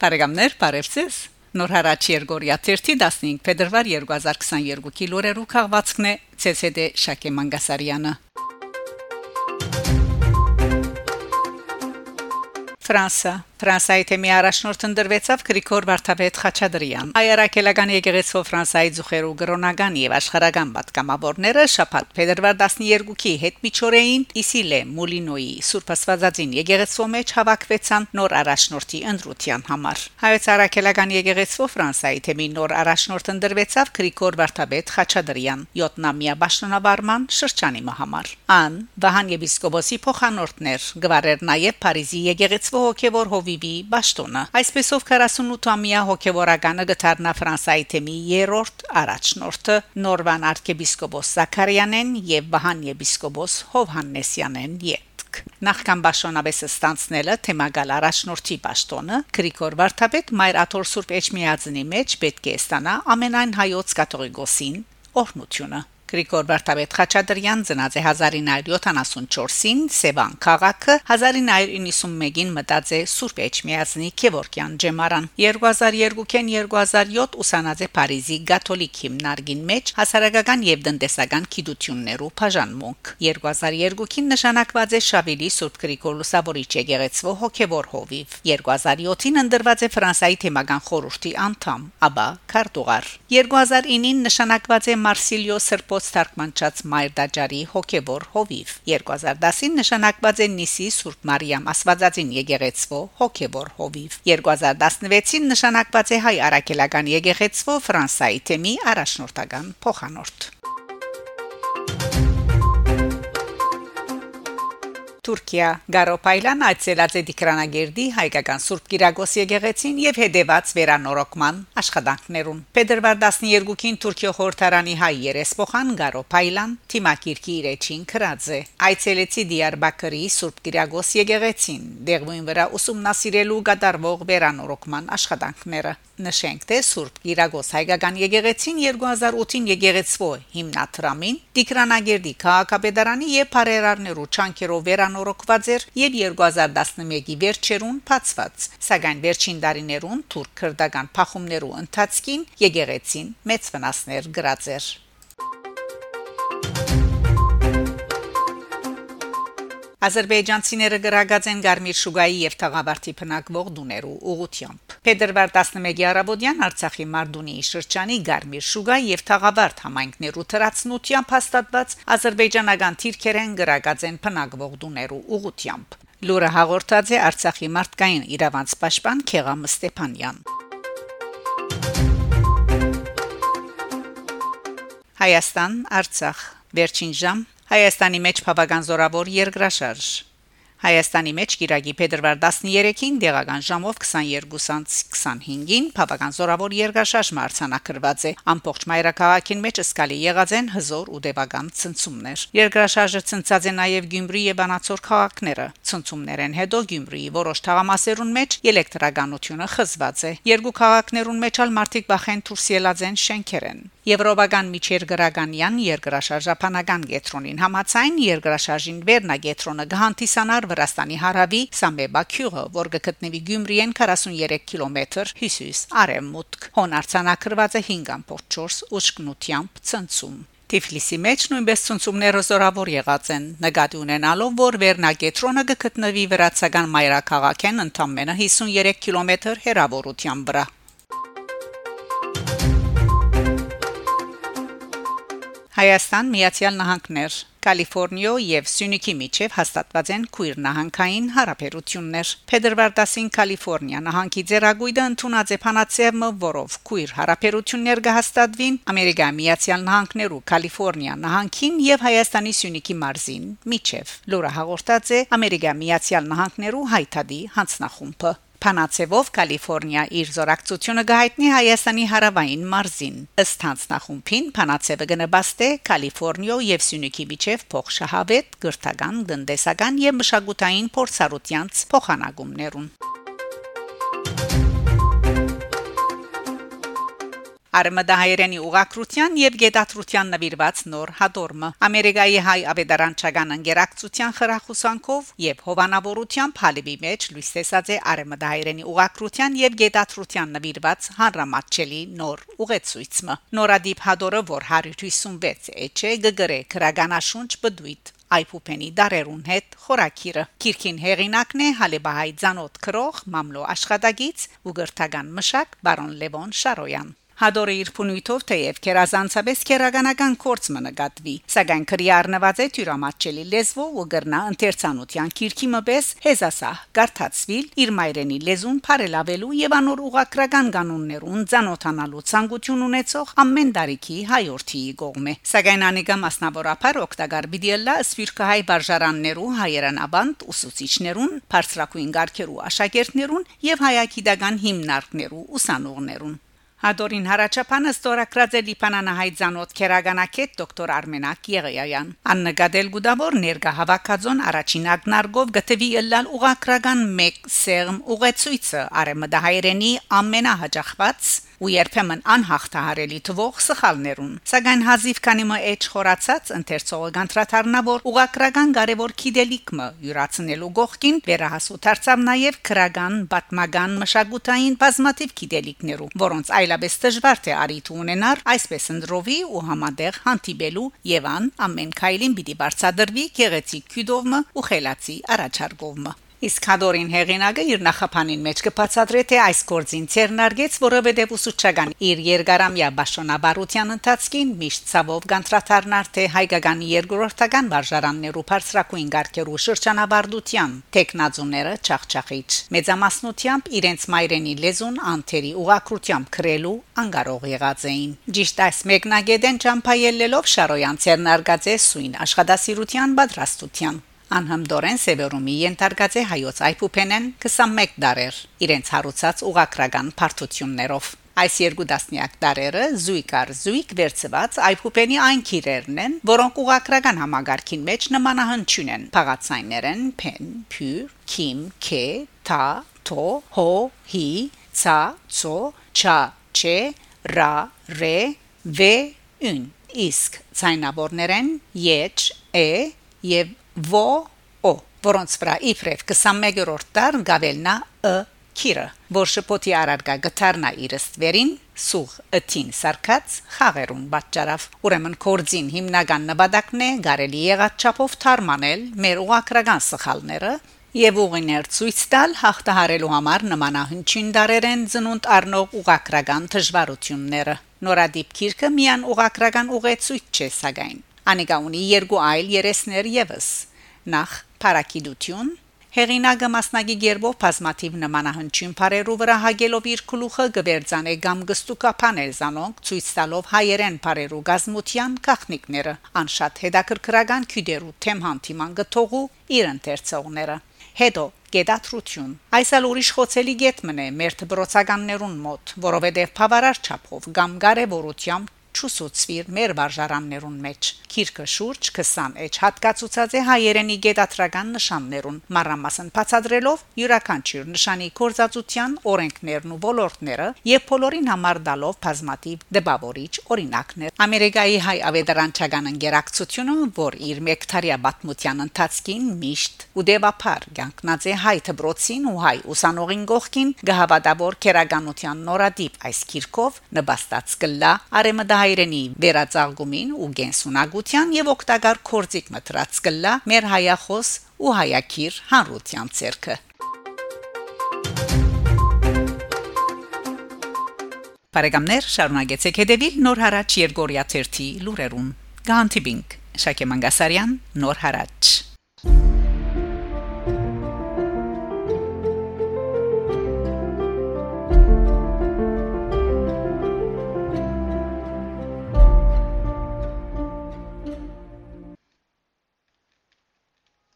Բարեկամներ, բարևձեզ։ Նոր հարաճ Երգորիա 15 փետրվար 2022-ի լուրերու քաղվածքն է ՑՍԴ Շակե Մանգասարյանը։ Ֆրանսա Ֆրանսիայի թեմի առաջնորդ ընդրվեցավ Գրիգոր Վարդապետ Խաչատրյան։ Հայարակելական եկեղեցու Ֆրանսիայի ծուխերու գրոնական եւ աշխարհական պատգամավորները շաբաթ փետրվար 12-ի հետ միջօրեին Իսիլե Մոլինոյի Սուրբ Աստվածածին եկեղեցու մեջ հավաքվեցան նոր առաջնորդի ընդրության համար։ Հայոց արաքելական եկեղեցու Ֆրանսիայի թեմի նոր առաջնորդ ընդրվեցավ Գրիգոր Վարդապետ Խաչատրյան 7-նամյա ճշնամարման շրջանի համար։ Ան Վահան եպիսկոպոսի փոխանորդներ գվարեր նաեւ Փարիզի եկեղեցու հոգեվոր հովի Լվիվի ճշտոնը այսպեսով 48-ամյա հոգեվորականը գտարնա Ֆրանսայի թեմի երրորդ առաջնորդը Նորվան arczepiskopos Զաքարյանեն եւ Վահան եպիսկոպոս Հովհաննեսյանեն յետք Նախքան Բաշոնաբեսը ստանցնելը թեմագալ առաջնորդի պաշտոնը Գրիգոր Վարդապետ Մայր Աթոր Սուրբ Էջմիածնի մեջ պետք է ստանա ամենայն հայոց կաթողիկոսին օրնությունը Գրիգոր Վարդապետ Խաչատրյան ծնած է 1974-ին Սևան քաղաքը 1991-ին մտած է Սուրբ Էջմիածնի Քևորքյան ջեմարան 2002-ին 2007 ուսանած է Փարիզի Կաթոլիկ հիմնարկին մեջ հասարակական եւ տնտեսական գիտություններու բաժանմունք 2002-ին նշանակված է Շավիլի Սուրբ Գրիգոր Լուսավորիչ եկեղեցու հոգեվոր հովիվ 2007-ին ընդրված է Ֆրանսիայի թեմական խորհրդի անդամ ապա քարտուղար 2009-ին նշանակված է Մարսիլիո Սրբո Հերոս Թարգմանչած Մայր Դաջարի հոգեվոր հովիվ 2010-ին նշանակված է Նիսի Սուրբ Մարիամ Աստվածածին եկեղեցվո հոգեվոր հովիվ 2016-ին նշանակված է Հայ Արաքելական եկեղեցվո Ֆրանսայի թեմի առաջնորդական փոխանորդ Թուրքիա Գարոպայլան այցելած է Դիկրանագերդի հայկական Սուրբ Կիրակոս եկեղեցին եւ հետեւած վերանորոգման աշխատանքներուն։ Փետրվար 12-ին Թուրքիո խորհրդարանի հայ երեսփոխան Գարոպայլան թիմակիրքի իրեջին քրած է։ Այցելեցի Դիարբակրի Սուրբ Կիրակոս եկեղեցին, դեղույն վրա ուսումնասիրելու կատարվող վերանորոգման աշխատանքները։ Նշենք, թե Սուրբ Կիրակոս հայկական եկեղեցին 2008-ին եկեղեցվո հիմնադրամին Տիգրանագերդի քաղաքապետարանի եւ Փարերարներու չանկերով վերանորոգված էր եւ 2011-ի վերջերուն բացված, սակայն վերջին տարիներուն թուրք քրդական փախումներու ընթացքին եկեղեցին մեծ վնասներ գրած էր։ Ադրբեջանցիները գրագած են Գարմիր Շուգայի եւ Թաղավարտի փնակվող դուներու ուղությամբ։ Փետրվար 11-ի արաբոդյան Արցախի Մարդունի շրջանի Գարմիր Շուգայի եւ Թաղավարտ համայնքներու թրացնությամբ հաստատված ադրբեջանական թիրքերեն գրագած են փնակվող դուներու ուղությամբ։ Լուրը հաղորդած է Արցախի մարդկային իրավանց պաշտպան Քեղամ Ստեփանյան։ Հայաստան, Արցախ, Վերջին ժամ Հայաստանի մեջ բավական զորավոր երկրաշարժ Հայաստանի մեջ Կիրակի փետրվար 13-ին դեղական ժամով 22:25-ին բավական զորավոր երկրաշարժ մարտանակրված է ամբողջ մայրաքաղաքին մեջ սկալի եղած են հզոր ու դեպական ցնցումներ երկրաշարժը ցնցած է նաև Գյումրի եւ Անացոր քաղաքները ցնցումներեն հետո Գյումրիի որոշ թաղամասերուն մեջ էլեկտրականությունը խզված է երկու քաղաքներուն մեջ ալ մարդիկ բախեն դուրս ելած են շենքերեն Եվրոպական միջերգրականյան երկրաշարժապանական գետրոնին համացայն երկրաշարժին վերնագետրոնը գահանտիսանար Վրաստանի հարավի Սամբեբա քյուղը, որ գտնվի Գյումրիեն 43 կիլոմետր հյուսիս արևմուտք։ Հոնարցանակրված է 5.4 ուշքնությամբ ցնցում։ Թիֆլիսի մեջ նույնպես ցնցումները զորավոր եղած են նկատի ունենալով որ Վերնագետրոնը գտնվի վրացական մայրաքաղաքեն ընդամենը 53 կիլոմետր հեռավորության վրա Հայաստան Միացյալ Նահանգներ Կալիֆոռնիա եւ Սյունիքի միջև հաստատված են քույր նահանգային հարաբերություններ։ Փետրվար 10-ին Կալիֆոռնիա նահանգի ձերագույդը ընդունած է փանացիվը, որով քույր հարաբերություններ կհաստատվին Ամերիկայի Միացյալ Նահանգներու Կալիֆոռնիա նահանգին եւ Հայաստանի Սյունիքի մարզին միջև։ Լուրը հաղորդած է Ամերիկայի Միացյալ Նահանգներու հայտարարի հանձնախումբը։ Փանացեվով Կալիֆոռնիա իր զորակցությունը գահիտնի Հայաստանի հարավային մարզին։ Ըստ հանձնախումբին Փանացեվը գնաբաստե Կալիֆոռնիա եւ Սյունիքի միջև փոխշահավետ, գրթական, տնտեսական եւ մշակութային փորձառությանց փոխանակումներուն։ Արմադահայերենի ուղակրության եւ գետատրության նվիրված նոր հադորմը Ամերիկայի հայ ավետարանչական ընկերակցության խրախուսանքով եւ հովանավորությամբ հալիվի մեջ լույս տեսած է արմադահայերենի ուղակրության եւ գետատրության նվիրված հանրամատչելի նոր ուղեցույցը նորադիպ հադորը որ 156 էջե գգրե քրագանաշունչ բդույթ Այփուփենի դարերուն հետ խորակիրը Քիրքին հեղինակն է Հալեբահայ ցանոթ քրող մամլո աշխատագից ու գրթական մշակ բարոն Լևոն Շարոյան Հադորը իր փունույթով թեև կերազանցաբես կերականական կորցը նկատվի, սակայն քրի առնված է թյուրամատչելի լեզվով ու գրնա ընթերցանության քիրքի մպես հեզասա գարտացվիլ իր մայրենի լեզուն բարելավելու եւ անոր ուղակրական կանոններուն ցանոթանալու ցանկություն ունեցող ամեն տարիքի հայորդի կողմ է սակայն անիկա մասնավորապես օկտագար բիդիելլա սվիրկահայ բարժարաններու հայերանաբանդ ուսուցիչներուն բարձրակույն ղարքերու աշակերտներուն եւ հայագիտական հիմնարկներու ուսանողներուն Հադորին հարաճապանը ստորակրած է Լիբանանահայ ցանոթ քերագանակետ դոկտոր Արմենակ Եղեյան։ Աննկադել գուդավոր ներգա հավաքածոն առաջին ագնարգով գտվի ըլլալ ուղակրական մեկ սերմ ուղեցույցը արեմդահայրենի ամենահաջախված ու երբեմն անհաղթահարելի թվող սխալներուն սակայն հազիվ քանի մը էջ խորացած ընթերցողը գանտրաթարնավոր ուղակրական կարևոր քիդելիկը յուրացնելու գողքին վերահասու դարձավ նաև քրական բատմական մշակութային բազմաթիվ քիդելիկներու որոնց այլապես դժվար թե արիթ ունենար այսպես ընդրովի ու համադեղ հանդիպելու եւ ան ամեն քայլին պիտի բարձադրվի գեղեցիկ քյուդովը ու խելացի առաջարկովը Իսկ Հադորին հեղինակը իր նախապանին մեջ կբացատրե թե այս գործին ցերնարգեց, որովհետև ուսուցչական իր երկարամյա ճաշոնաբարության ընթացքին միշտ ցավով գանտրատարնար թե հայկական երկրորդական վարժարաններու բարձրակույն ղարքերու շրջանաբարդության տեխնազուները չախչախիչ մեծամասնությամբ իրենց մայրենի լեզուն անթերի ուղակրությամբ քրելու անկարող եղած էին ճիշտ այս մեկնագետեն ճամփայելելով Շարոյան ցերնարգած է սույն աշխատասիրության պատրաստության Անհամդորեն Սևերումի ենթարկած է հայոց այփուփենեն 21 դարեր իրենց հարուցած ուղակրական բարդություններով Այս երկու դասնյակ դարերը զույգար զույգ վերծված այփուփենի այն քիրերն են, որոնք ուղակրական համագարքին մեջ նմանահանչուն են։ Փաղացայներն փեն, փյուր, քիմ, քե, թա, թո, հո, հի, ցա, ցո, չա, չէ, ռա, ռե, վե, ուն։ Իսկ ցայնաբորներն եչ, է եւ ո օ որոնց վրա իբրև 21-րդ դար գավելնա ը քիրը որ շփոթի արարգա գտարնա իր ստվերին սուղ ըթին սարկած խաղերուն պատճառավ ուրեմն կորձին հիմնական նպատակն է գարելի եղած չափով թարմանել մեր ուղակրական սխալները եւ ուղիներ ցույց տալ հաղթահարելու համար նմանահնչին դարերեն ծնունդ առնող ուղակրական դժվարությունները նորադիպ քիրքը միան ուղակրական ուղեցույց չէ սակայն անիկա ունի երկու այլ երեսներ եւս նախ Փարակիդություն Հեղինակը մասնագի գերբով բազմաթիվ նմանահնչյուն բարերու վրա հագելով իր քլուխը գվերցանե կամ գստուկապանել զանոնք ցույց տալով հայերեն բարերու գազմության քախնիկները անշատ հետաքրքրական քյուդերու թեմ հանդիման գթողու իր ընթերցողները հետո գետատրություն այսալ ուրիշ խոցելի գետ մնե մեր դբրոցականներուն մոտ որովհետև բավարար չափով կամ կարևորությամբ չուսուցվիր մեր վարժարաններուն մեջ քիրքը շուրջ 20 էջ հատկացուցած է հայերենի գետատրական նշաններուն մարամասն բացադրելով յուրաքանչյուր նշանի կորզածության օրենքներն ու ոլորտները եւ բոլորին համար դալով բազմատիվ դեպավորիչ օրինակներ ամերիկայի հայ ավետարանչական ընկերակցությունը որ իր մեկտարիա բաթմության ընթացքին միշտ ու դեպապար կյանքնած է հայ դբրոցին ու հայ ուսանողին գողքին գահավատավոր քերականության նորադիպ այս քիրքով նպաստած կլա արեմդա հայրենի վերածաղկումին ու գենսունակության եւ օկտագար կորձիկ մտրած կլա մեր հայախոս ու հայակիր հանրության ցերկը Բարեկամներ շարունակեցեք հետևել Նոր հարաճ Երգորիա 1 լուրերուն։ Գանտիբինգ Շակե Մանգասարյան Նոր հարաճ